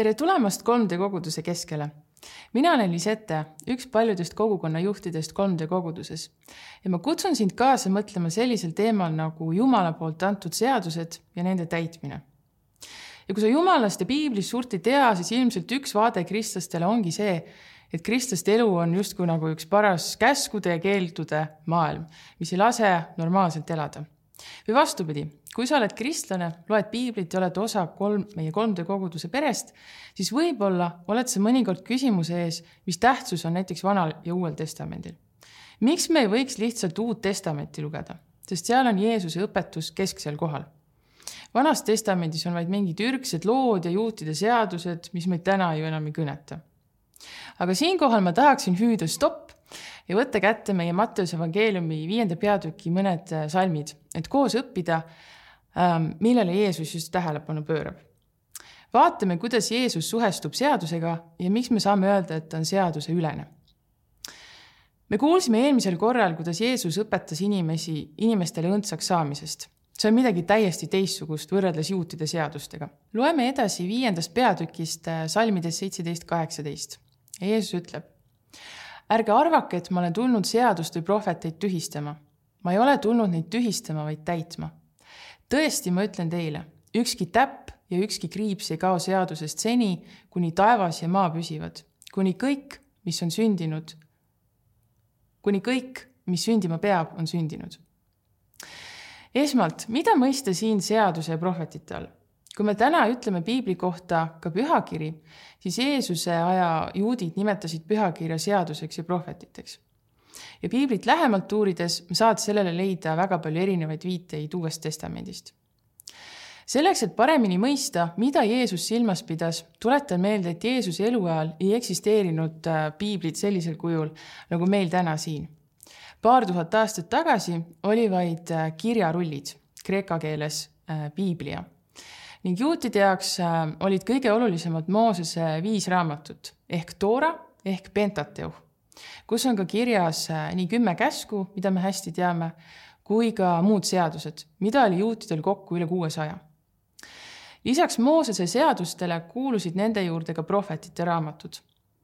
tere tulemast 3D koguduse keskele. mina olen Lisette, üks paljudest kogukonna juhtidest 3D koguduses ja ma kutsun sind kaasa mõtlema sellisel teemal nagu Jumala poolt antud seadused ja nende täitmine. ja kui sa Jumalast ja piiblist suurt ei tea, siis ilmselt üks vaade kristlastele ongi see, et kristlaste elu on justkui nagu üks paras käskude ja keeldude maailm, mis ei lase normaalselt elada või vastupidi, kui sa oled kristlane, loed piiblit ja oled osa kolm, meie 3D koguduse perest, siis võib-olla oled sa mõnikord küsimuse ees, mis tähtsus on näiteks Vanal ja Uuel Testamendil. miks me ei võiks lihtsalt Uut Testamenti lugeda, sest seal on Jeesuse õpetus kesksel kohal. vanas Testamendis on vaid mingid ürgsed lood ja juutide seadused, mis meid täna ju enam ei kõneta. aga siinkohal ma tahaksin hüüda stopp ja võtta kätte meie Matteuse evangeeliumi viienda peatüki mõned äh, salmid, et koos õppida, ähm, millele Jeesus just tähelepanu pöörab. vaatame, kuidas Jeesus suhestub seadusega ja miks me saame öelda, et ta on seaduseülene. me kuulsime eelmisel korral, kuidas Jeesus õpetas inimesi, inimestele õndsaks saamisest see on midagi täiesti teistsugust võrreldes juutide seadustega. loeme edasi viiendast peatükist äh, salmides seitseteist, kaheksateist. Jeesus ütleb ärge arvake, et ma olen tulnud seadust või prohveteid tühistama. ma ei ole tulnud neid tühistama, vaid täitma. tõesti, ma ütlen teile, ükski täpp ja ükski kriips ei kao seadusest seni, kuni taevas ja maa püsivad, kuni kõik, mis on sündinud, kuni kõik, mis sündima peab, on sündinud. esmalt, mida mõista siin seaduse ja prohvetite all? Kui me täna ütleme piibli kohta ka pühakiri, siis Jeesuse aja juudid nimetasid pühakirja seaduseks ja prohvetiteks. ja piiblit lähemalt uurides saad sellele leida väga palju erinevaid viiteid Uuest Testamendist. selleks, et paremini mõista, mida Jeesus silmas pidas, tuletan meelde, et Jeesuse eluajal ei eksisteerinud äh, piiblit sellisel kujul, nagu meil täna siin. paar tuhat aastat tagasi oli vaid äh, kirjarullid, kreeka keeles äh, piiblia ning juutide jaoks äh, olid kõige olulisemad Moosese viis raamatut ehk Toora ehk Pentateuh, kus on ka kirjas äh, nii kümme käsku, mida me hästi teame, kui ka muud seadused, mida oli juutidel kokku üle kuuesaja. lisaks Moosese seadustele kuulusid nende juurde ka prohvetite raamatud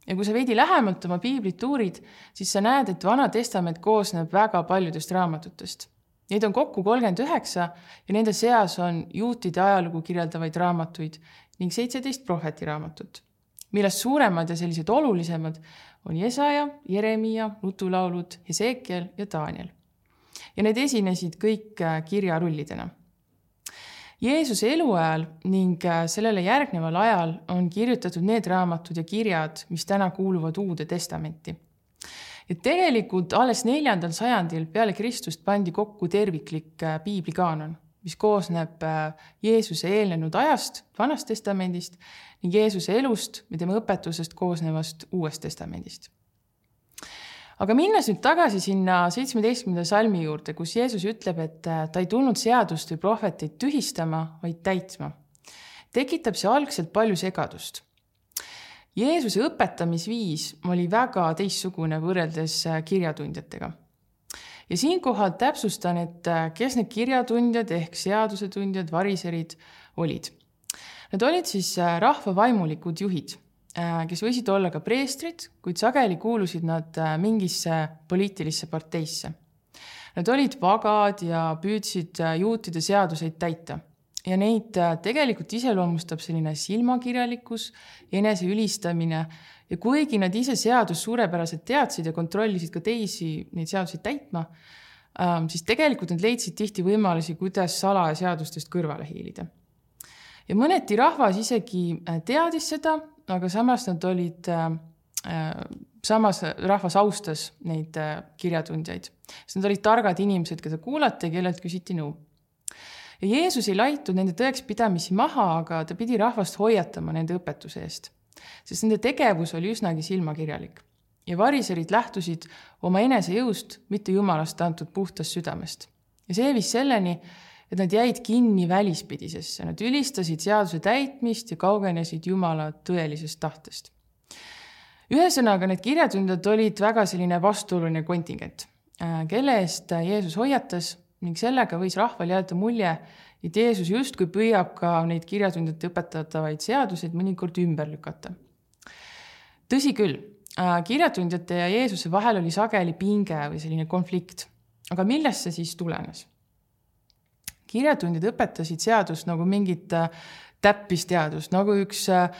ja kui sa veidi lähemalt oma piiblit uurid, siis sa näed, et Vana Testament koosneb väga paljudest raamatutest Neid on kokku kolmkümmend üheksa ja nende seas on juutide ajalugu kirjeldavaid raamatuid ning seitseteist prohvetiraamatut, millest suuremad ja sellised olulisemad on Jesaja, Jeremiia, nutulaulud, Hesekiel ja Daniel. ja need esinesid kõik äh, kirjarullidena. Jeesuse eluajal ning äh, sellele järgneval ajal on kirjutatud need raamatud ja kirjad, mis täna kuuluvad Uude Testamenti ja tegelikult alles neljandal sajandil peale Kristust pandi kokku terviklik äh, piiblikaanon, mis koosneb äh, Jeesuse eelnenud ajast, Vanast Testamendist ning Jeesuse elust ja tema õpetusest koosnevast Uuest Testamendist. aga minnes nüüd tagasi sinna seitsmeteistkümnenda salmi juurde, kus Jeesus ütleb, et äh, ta ei tulnud seadust või prohveteid tühistama, vaid täitma, tekitab see algselt palju segadust Jeesuse õpetamisviis oli väga teistsugune võrreldes äh, kirjatundjatega. ja siinkohal täpsustan, et äh, kes need kirjatundjad ehk seadusetundjad, variserid olid. Nad olid siis äh, rahva vaimulikud juhid, kes võisid olla ka preestrid, kuid sageli kuulusid nad mingisse poliitilisse parteisse. Nad olid vagad ja püüdsid juutide seaduseid täita ja neid äh, tegelikult iseloomustab selline silmakirjalikkus, eneseülistamine ja kuigi nad ise seadust suurepäraselt teadsid ja kontrollisid ka teisi neid seadusi täitma, ähm, siis tegelikult nad leidsid tihti võimalusi, kuidas salaja seadustest kõrvale hiilida. ja mõneti rahvas isegi äh, teadis seda, aga samas nad olid, äh, samas rahvas austas neid kirjatundjaid, sest nad olid targad inimesed, keda kuulati ja kellelt küsiti nõu ja Jeesus ei laitnud nende tõekspidamisi maha, aga ta pidi rahvast hoiatama nende õpetuse eest, sest nende tegevus oli üsnagi silmakirjalik ja variserid lähtusid oma enesejõust, mitte Jumalast antud puhtast südamest. ja see viis selleni, et nad jäid kinni välispidisesse, nad ülistasid seaduse täitmist ja kaugenesid Jumala tõelisest tahtest. ühesõnaga, need kirjatundjad olid väga selline vastuoluline kontingent, kelle eest Jeesus hoiatas ning sellega võis rahval jääda mulje, et Jeesus justkui püüab ka neid kirjatundjate õpetatavaid seaduseid mõnikord ümber lükata. tõsi küll, äh, kirjatundjate ja Jeesuse vahel oli sageli pinge või selline konflikt. aga millest see siis tulenes? kirjatundjad õpetasid seadust nagu mingit äh, täppisteadust, nagu üks äh,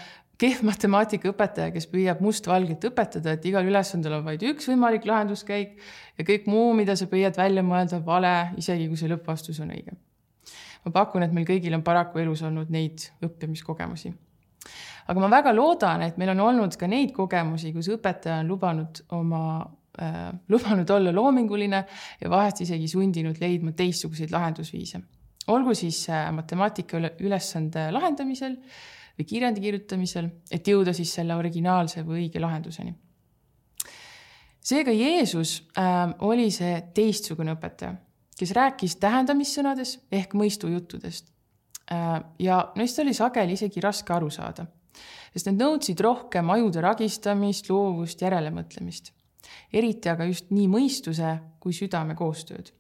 kehv matemaatikaõpetaja, kes püüab mustvalgelt õpetada, et igal ülesandel on vaid üks võimalik lahenduskäik ja kõik muu, mida sa püüad välja mõelda, vale, isegi kui see lõppvastus on õige. ma pakun, et meil kõigil on paraku elus olnud neid õppimiskogemusi. aga ma väga loodan, et meil on olnud ka neid kogemusi, kus õpetaja on lubanud oma äh,, lubanud olla loominguline ja vahest isegi sundinud leidma teistsuguseid lahendusviise. olgu siis äh, matemaatika ülesande lahendamisel või kirjandi kirjutamisel, et jõuda siis selle originaalse või õige lahenduseni. seega Jeesus äh, oli see teistsugune õpetaja, kes rääkis tähendamissõnades ehk mõistujuttudest äh,. ja neist oli sageli isegi raske aru saada, sest need nõudsid rohkem ajude ragistamist, loovust, järelemõtlemist. eriti aga just nii mõistuse kui südame koostööd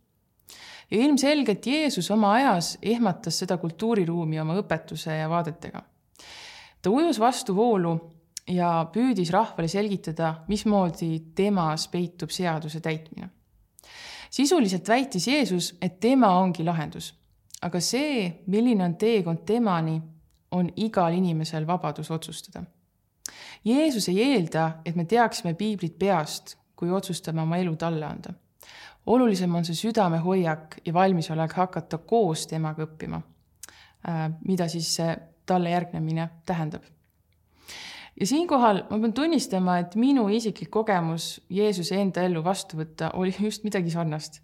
ja ilmselgelt Jeesus oma ajas ehmatas seda kultuuriruumi oma õpetuse ja vaadetega ta ujus vastu voolu ja püüdis rahvale selgitada, mismoodi temas peitub seaduse täitmine. sisuliselt väitis Jeesus, et tema ongi lahendus, aga see, milline on teekond temani, on igal inimesel vabadus otsustada. Jeesus ei eelda, et me teaksime piiblit peast, kui otsustame oma elu talle anda. olulisem on see südamehoiak ja valmisolek hakata koos temaga õppima, äh, mida siis talle järgnemine tähendab. ja siinkohal ma pean tunnistama, et minu isiklik kogemus Jeesuse enda ellu vastu võtta oli just midagi sarnast.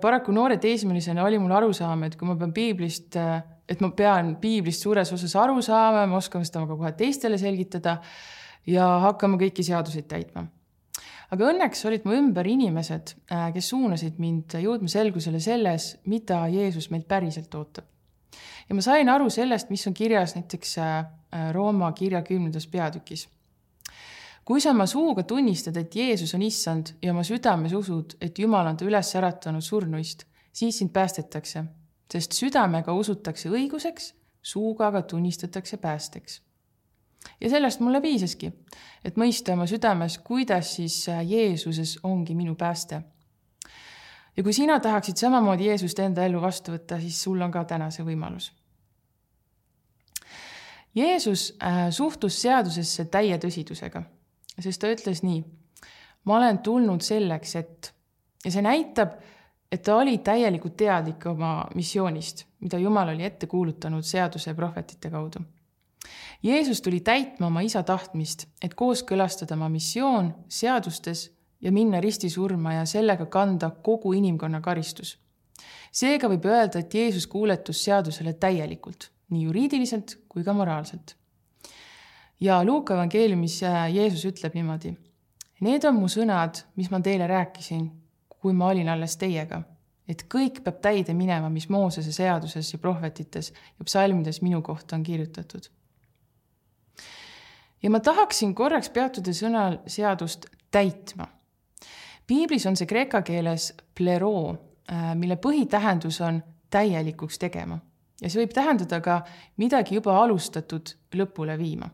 paraku noore teismelisena oli mul arusaam, et kui ma pean piiblist, et ma pean piiblist suures osas aru saama, ma oskan seda ka kohe teistele selgitada ja hakkama kõiki seaduseid täitma aga õnneks olid mu ümber inimesed, kes suunasid mind jõudma selgusele selles, mida Jeesus meilt päriselt ootab ja ma sain aru sellest, mis on kirjas näiteks äh, äh, Rooma kirja kümnendas peatükis. kui sa oma suuga tunnistad, et Jeesus on issand ja oma südames usud, et Jumal on ta üles äratanud surnuist, siis sind päästetakse, sest südamega usutakse õiguseks, suuga aga tunnistatakse päästeks. ja sellest mulle piisaski, et mõista oma südames, kuidas siis äh, Jeesuses ongi minu pääste ja kui sina tahaksid samamoodi Jeesust enda ellu vastu võtta, siis sul on ka täna see võimalus. Jeesus äh, suhtus seadusesse täie tõsidusega, sest ta ütles nii, ma olen tulnud selleks, et ja see näitab, et ta oli täielikult teadlik oma missioonist, mida Jumal oli ette kuulutanud seaduse ja prohvetite kaudu. Jeesus tuli täitma oma isa tahtmist, et kooskõlastada oma missioon seadustes ja minna ristisurma ja sellega kanda kogu inimkonna karistus. seega võib öelda, et Jeesus kuuletus seadusele täielikult, nii juriidiliselt kui ka moraalselt. ja Luuka evangeeliumis Jeesus ütleb niimoodi. Need on mu sõnad, mis ma teile rääkisin, kui ma olin alles teiega, et kõik peab täide minema, mis Moosese seaduses ja prohvetites ja psalmides minu kohta on kirjutatud. ja ma tahaksin korraks peatuda sõnal seadust täitma piiblis on see kreeka keeles pleroo, äh, mille põhitähendus on täielikuks tegema ja see võib tähendada ka midagi juba alustatud lõpule viima.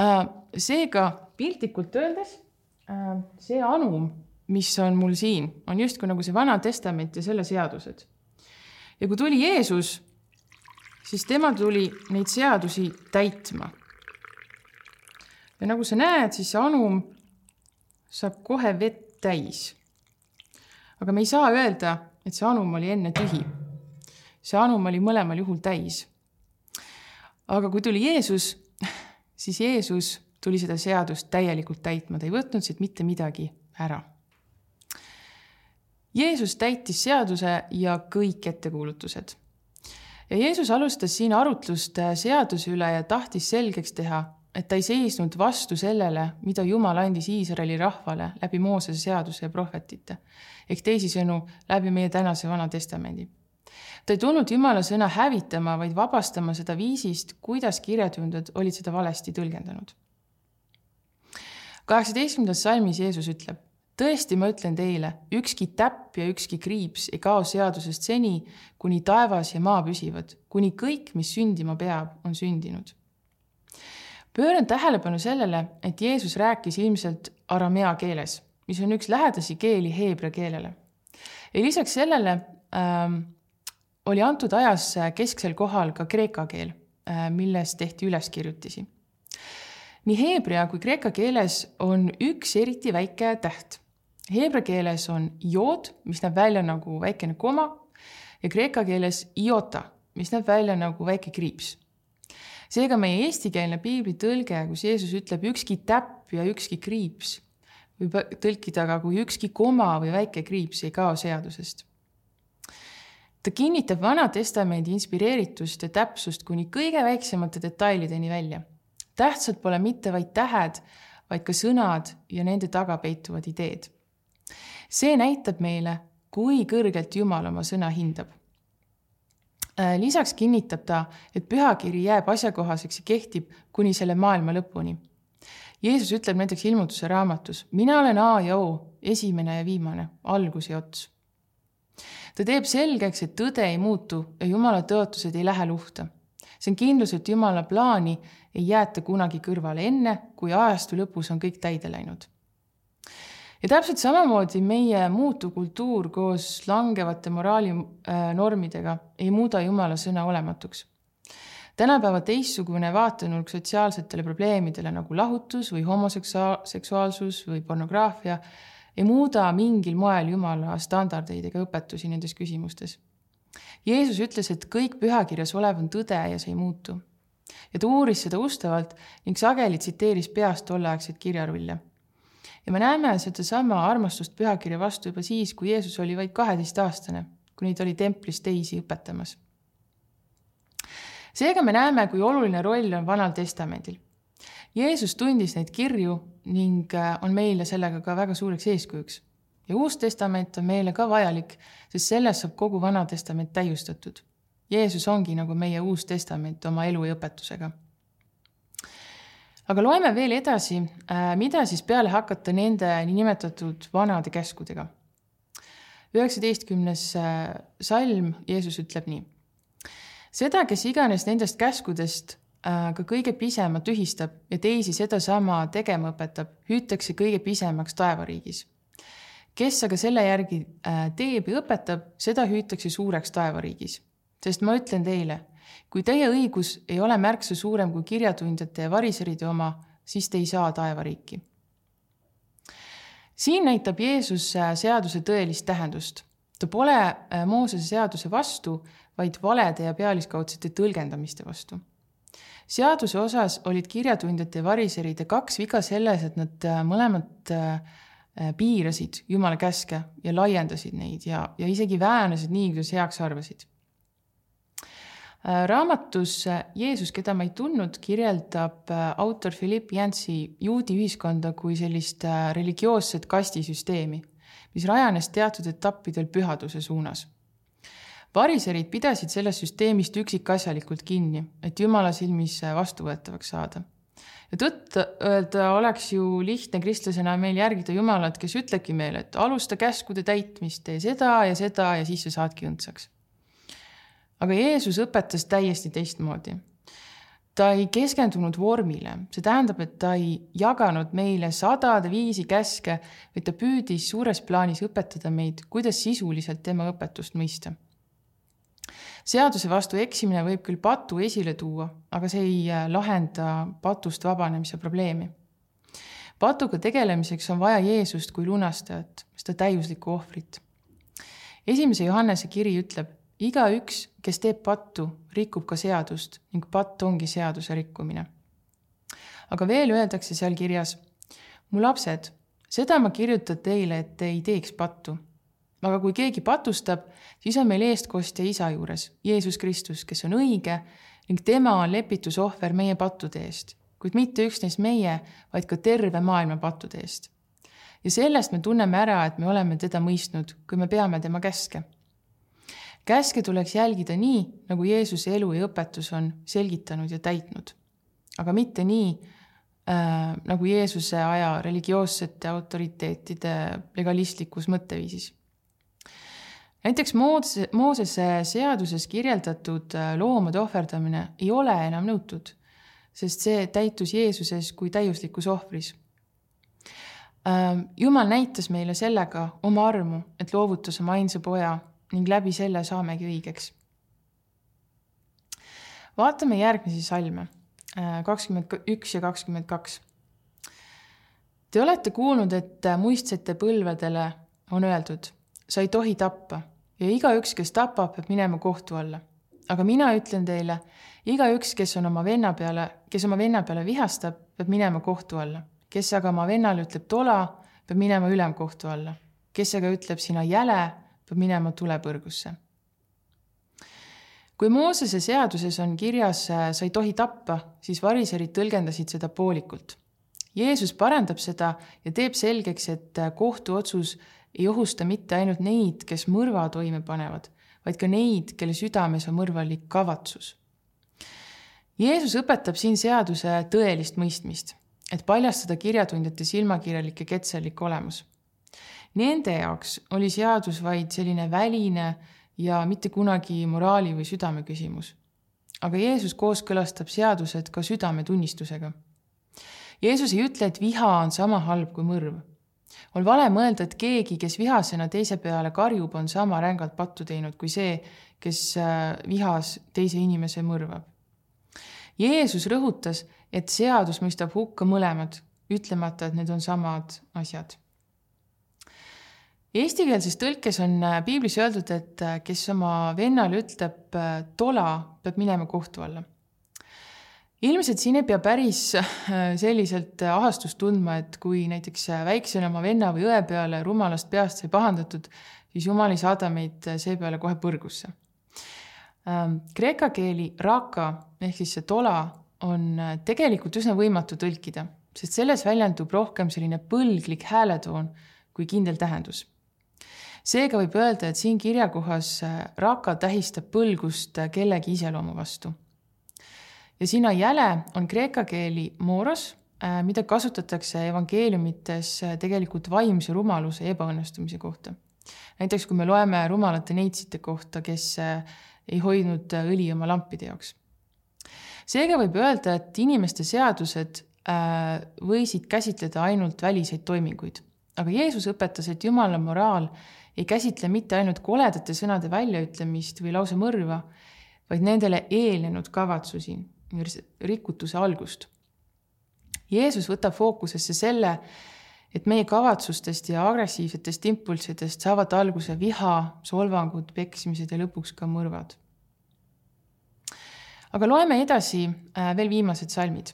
Äh, seega piltlikult öeldes äh, see anum, mis on mul siin, on justkui nagu see Vana Testament ja selle seadused. ja kui tuli Jeesus, siis tema tuli neid seadusi täitma. ja nagu sa näed, siis see anum saab kohe vett täis. aga me ei saa öelda, et see anum oli enne tühi. see anum oli mõlemal juhul täis. aga kui tuli Jeesus, siis Jeesus tuli seda seadust täielikult täitma, ta ei võtnud siit mitte midagi ära. Jeesus täitis seaduse ja kõik ettekulutused. ja Jeesus alustas siin arutlust seaduse üle ja tahtis selgeks teha, et ta ei seisnud vastu sellele, mida Jumal andis Iisraeli rahvale läbi Moosese seaduse ja prohvetite ehk teisisõnu läbi meie tänase Vana Testamendi. ta ei tulnud Jumala sõna hävitama, vaid vabastama seda viisist, kuidas kirjatundjad olid seda valesti tõlgendanud. kaheksateistkümnendas salmis Jeesus ütleb, tõesti, ma ütlen teile, ükski täpp ja ükski kriips ei kao seadusest seni, kuni taevas ja maa püsivad, kuni kõik, mis sündima peab, on sündinud. Pööran tähelepanu sellele, et Jeesus rääkis ilmselt aramea keeles, mis on üks lähedasi keeli heebrea keelele. ja lisaks sellele ähm, oli antud ajas kesksel kohal ka kreeka keel äh,, milles tehti üleskirjutisi nii heebrea kui kreeka keeles on üks eriti väike täht Heebra keeles on jood, mis näeb välja nagu väikene koma ja kreeka keeles iota, mis näeb välja nagu väike kriips. Seega meie eestikeelne piibli tõlge, kus Jeesus ütleb ükski täpp ja ükski kriips, võib tõlkida ka kui ükski koma või väike kriips ei kao seadusest. ta kinnitab Vana Testamendi inspireeritust ja täpsust kuni kõige väiksemate detailideni välja. tähtsad pole mitte vaid tähed, vaid ka sõnad ja nende taga peituvad ideed see näitab meile, kui kõrgelt Jumal oma sõna hindab. Äh, lisaks kinnitab ta, et pühakiri jääb asjakohaseks ja kehtib kuni selle maailma lõpuni. Jeesus ütleb näiteks ilmutuse raamatus, mina olen A ja O, esimene ja viimane, algus ja ots. ta teeb selgeks, et tõde ei muutu ja Jumala tõotused ei lähe luhta. see on kindlus, et Jumala plaani ei jäeta kunagi kõrvale enne, kui ajastu lõpus on kõik täide läinud ja täpselt samamoodi meie muutuv kultuur koos langevate moraalinormidega äh, ei muuda Jumala sõna olematuks. tänapäeva teistsugune vaatenurk sotsiaalsetele probleemidele nagu lahutus või homoseksuaalsus või pornograafia ei muuda mingil moel Jumala standardeid ega õpetusi nendes küsimustes. Jeesus ütles, et kõik pühakirjas olev on tõde ja see ei muutu. ja ta uuris seda ustavalt ning sageli tsiteeris peast tolleaegseid kirjarulle ja me näeme sedasama armastust pühakirja vastu juba siis, kui Jeesus oli vaid kaheteistaastane, kuni ta oli templis teisi õpetamas. seega me näeme, kui oluline roll on Vanal Testamendil. Jeesus tundis neid kirju ning äh, on meile sellega ka väga suureks eeskujuks. ja Uus Testament on meile ka vajalik, sest selles saab kogu Vana Testament täiustatud. Jeesus ongi nagu meie Uus Testament oma elu ja õpetusega aga loeme veel edasi, äh, mida siis peale hakata nende niinimetatud vanade käskudega. üheksateistkümnes äh, salm, Jeesus ütleb nii. seda, kes iganes nendest käskudest äh, ka kõige pisema tühistab ja teisi sedasama tegema õpetab, hüütakse kõige pisemaks taevariigis. kes aga selle järgi teeb ja õpetab, seda hüütakse suureks taevariigis. sest ma ütlen teile kui teie õigus ei ole märksa suurem kui kirjatundjate ja variseride oma, siis te ei saa taevariiki. siin näitab Jeesus äh, seaduse tõelist tähendust. ta pole äh, Moosese seaduse vastu, vaid valede ja pealiskaudsete tõlgendamiste vastu. seaduse osas olid kirjatundjate ja variseride kaks viga selles, et nad äh, mõlemad piirasid Jumala käske ja laiendasid neid ja, ja isegi väänasid nii, kuidas heaks arvasid raamatus äh, Jeesus, keda ma ei tundnud, kirjeldab äh, autor Philipp Yancey juudi ühiskonda kui sellist religioosset kastisüsteemi, mis rajanes teatud etappidel pühaduse suunas. variserid pidasid sellest süsteemist üksikasjalikult kinni, et Jumala silmis vastuvõetavaks saada. ja tõtt-öelda oleks ju lihtne kristlasena meil järgida Jumalat, kes ütlebki meile, et alusta käskude täitmist, tee seda ja seda ja siis sa saadki õndsaks aga Jeesus õpetas täiesti teistmoodi. ta ei keskendunud vormile, see tähendab, et ta ei jaganud meile sadade viisi käske, vaid ta püüdis suures plaanis õpetada meid, kuidas sisuliselt tema õpetust mõista. seaduse vastu eksimine võib küll patu esile tuua, aga see ei äh, lahenda patust vabanemise probleemi patuga tegelemiseks on vaja Jeesust kui lunastajat, seda täiuslikku ohvrit. esimese Johannese kiri ütleb, igaüks, kes teeb pattu, rikub ka seadust ning patt ongi seaduse rikkumine. aga veel öeldakse seal kirjas, mu lapsed, seda ma kirjutan teile, et te ei teeks pattu. aga kui keegi patustab, siis on meil eestkostja isa juures, Jeesus Kristus, kes on õige ning tema on lepitusohver meie pattude eest, kuid mitte üksnes meie, vaid ka terve maailma pattude eest. ja sellest me tunneme ära, et me oleme teda mõistnud, kui me peame tema käske käske tuleks jälgida nii, nagu Jeesuse elu ja õpetus on selgitanud ja täitnud. aga mitte nii, äh, nagu Jeesuse aja religioossete autoriteetide legalistlikus mõtteviisis. näiteks Moose, Moosese seaduses kirjeldatud äh, loomade ohverdamine ei ole enam nõutud, sest see täitus Jeesuses kui täiuslikus ohvris äh,. jumal näitas meile sellega oma armu, et loovutas oma ainsa poja ning läbi selle saamegi õigeks. vaatame järgmisi salme kakskümmend üks ja kakskümmend kaks. Te olete kuulnud, et muistsete põlvedele on öeldud, sa ei tohi tappa ja igaüks, kes tapab, peab minema kohtu alla. aga mina ütlen teile, igaüks, kes on oma venna peale, kes oma venna peale vihastab, peab minema kohtu alla. kes aga oma vennale ütleb tola, peab minema ülemkohtu alla. kes aga ütleb sina jäle, peab minema tulepõrgusse kui Moosese seaduses on kirjas, äh, sa ei tohi tappa, siis variserid tõlgendasid seda poolikult. Jeesus parandab seda ja teeb selgeks, et äh, kohtuotsus ei ohusta mitte ainult neid, kes mõrva toime panevad, vaid ka neid, kelle südames on mõrvalik kavatsus. Jeesus õpetab siin seaduse tõelist mõistmist, et paljastada kirjatundjate silmakirjalik ja ketserlik olemus. Nende jaoks oli seadus vaid selline väline ja mitte kunagi moraali või südame küsimus. aga Jeesus kooskõlastab seadused ka südametunnistusega. Jeesus ei ütle, et viha on sama halb kui mõrv. on vale mõelda, et keegi, kes vihasena teise peale karjub, on sama rängalt pattu teinud kui see, kes äh, vihas teise inimese mõrvab. Jeesus rõhutas, et seadus mõistab hukka mõlemad, ütlemata, et need on samad asjad Eestikeelses tõlkes on äh, piiblis öeldud, et äh, kes oma vennale ütleb äh, tola, peab minema kohtu alla. ilmselt siin ei pea päris selliselt ahastust tundma, et kui näiteks väiksena oma venna või õe peale rumalast peast sai pahandatud, siis jumal ei saada meid seepeale kohe põrgusse. Ähm, kreeka keeli raka ehk siis see tola on tegelikult üsna võimatu tõlkida, sest selles väljendub rohkem selline põlglik hääletoon kui kindel tähendus seega võib öelda, et siin kirjakohas äh, raka tähistab põlgust äh, kellegi iseloomu vastu. ja sina jäle on kreeka keeli moros, äh, mida kasutatakse evangeeliumites tegelikult vaimse rumaluse ebaõnnestumise kohta. näiteks kui me loeme rumalate neitsite kohta, kes ei hoidnud õli oma lampide jaoks. seega võib öelda, et inimeste seadused võisid käsitleda ainult väliseid toiminguid, aga Jeesus õpetas, et Jumala moraal ei käsitle mitte ainult koledate sõnade väljaütlemist või lausa mõrva, vaid nendele eelnenud kavatsusi, rikutuse algust. Jeesus võtab fookusesse selle, et meie kavatsustest ja agressiivsetest impulssidest saavad alguse viha, solvangud, peksmised ja lõpuks ka mõrvad. aga loeme edasi äh, veel viimased salmid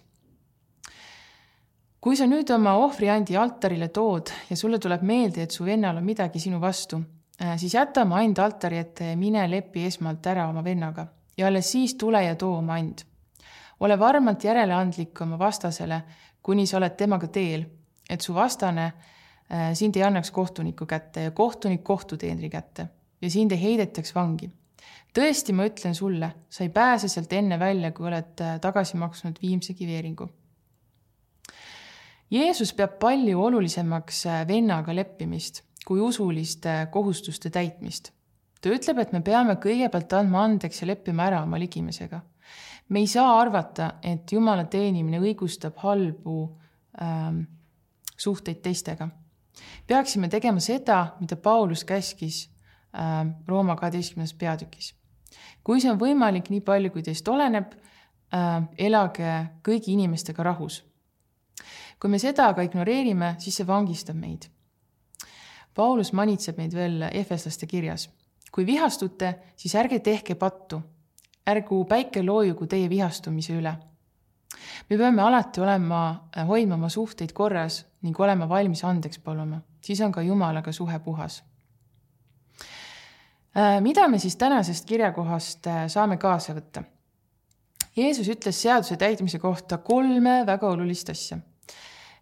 kui sa nüüd oma ohvriandi altarile tood ja sulle tuleb meelde, et su vennal on midagi sinu vastu, äh, siis jäta oma and altari ette ja mine lepi esmalt ära oma vennaga ja alles siis tule ja too oma and. ole varmalt järeleandlik oma vastasele, kuni sa oled temaga teel, et su vastane äh, sind ei annaks kohtuniku kätte ja kohtunik kohtuteenri kätte ja sind ei heidetaks vangi. tõesti, ma ütlen sulle, sa ei pääse sealt enne välja, kui oled äh, tagasi maksnud viimse kiveeringu Jeesus peab palju olulisemaks äh, vennaga leppimist kui usuliste kohustuste täitmist. ta ütleb, et me peame kõigepealt andma andeks ja leppima ära oma ligimesega. me ei saa arvata, et Jumala teenimine õigustab halbu ähm, suhteid teistega. peaksime tegema seda, mida Paulus käskis ähm, Rooma kaheteistkümnes peatükis. kui see on võimalik, nii palju kui teist oleneb äh,, elage kõigi inimestega rahus kui me seda aga ignoreerime, siis see vangistab meid. Paulus manitseb meid veel Efeslaste kirjas. kui vihastute, siis ärge tehke pattu. ärgu päike loojugu teie vihastumise üle. me peame alati olema, hoidma oma suhteid korras ning olema valmis andeks paluma, siis on ka Jumalaga suhe puhas äh, mida me siis tänasest kirjakohast äh, saame kaasa võtta? Jeesus ütles seaduse täitmise kohta kolme väga olulist asja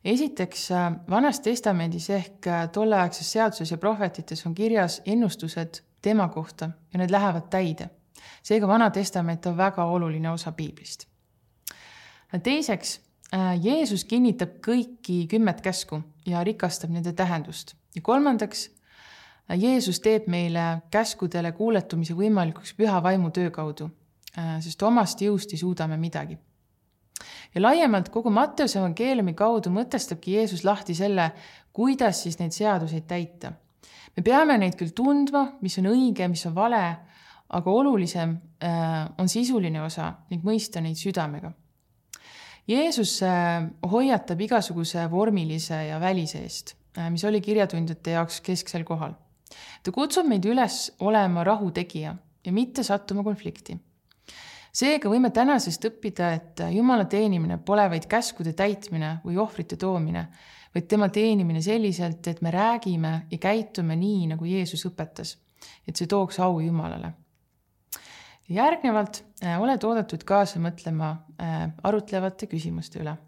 esiteks äh, Vanas Testamendis ehk äh, tolleaegses seaduses ja prohvetites on kirjas ennustused tema kohta ja need lähevad täide. seega Vana Testament on väga oluline osa piiblist. teiseks, Jeesus kinnitab kõiki kümmet käsku ja rikastab nende tähendust. ja kolmandaks, Jeesus teeb meile käskudele kuuletumise võimalikuks püha vaimu töö kaudu, sest omast jõust ei suuda me midagi. Ja laiemalt kogu Matteuse evangeeliumi kaudu mõtestabki Jeesus lahti selle, kuidas siis neid seaduseid täita. me peame neid küll tundma, mis on õige, mis on vale, aga olulisem on sisuline osa ning mõista neid südamega Jeesus äh, hoiatab igasuguse vormilise ja välise eest, äh, mis oli kirjatundjate jaoks kesksel kohal. ta kutsub meid üles olema rahutegija ja mitte sattuma konflikti. Seega võime tänasest õppida, et Jumala teenimine pole vaid käskude täitmine või ohvrite toomine, vaid tema teenimine selliselt, et me räägime ja käitume nii, nagu Jeesus õpetas, et see tooks au Jumalale. Järgnevalt äh, oled oodatud kaasa mõtlema äh, arutlevate küsimuste üle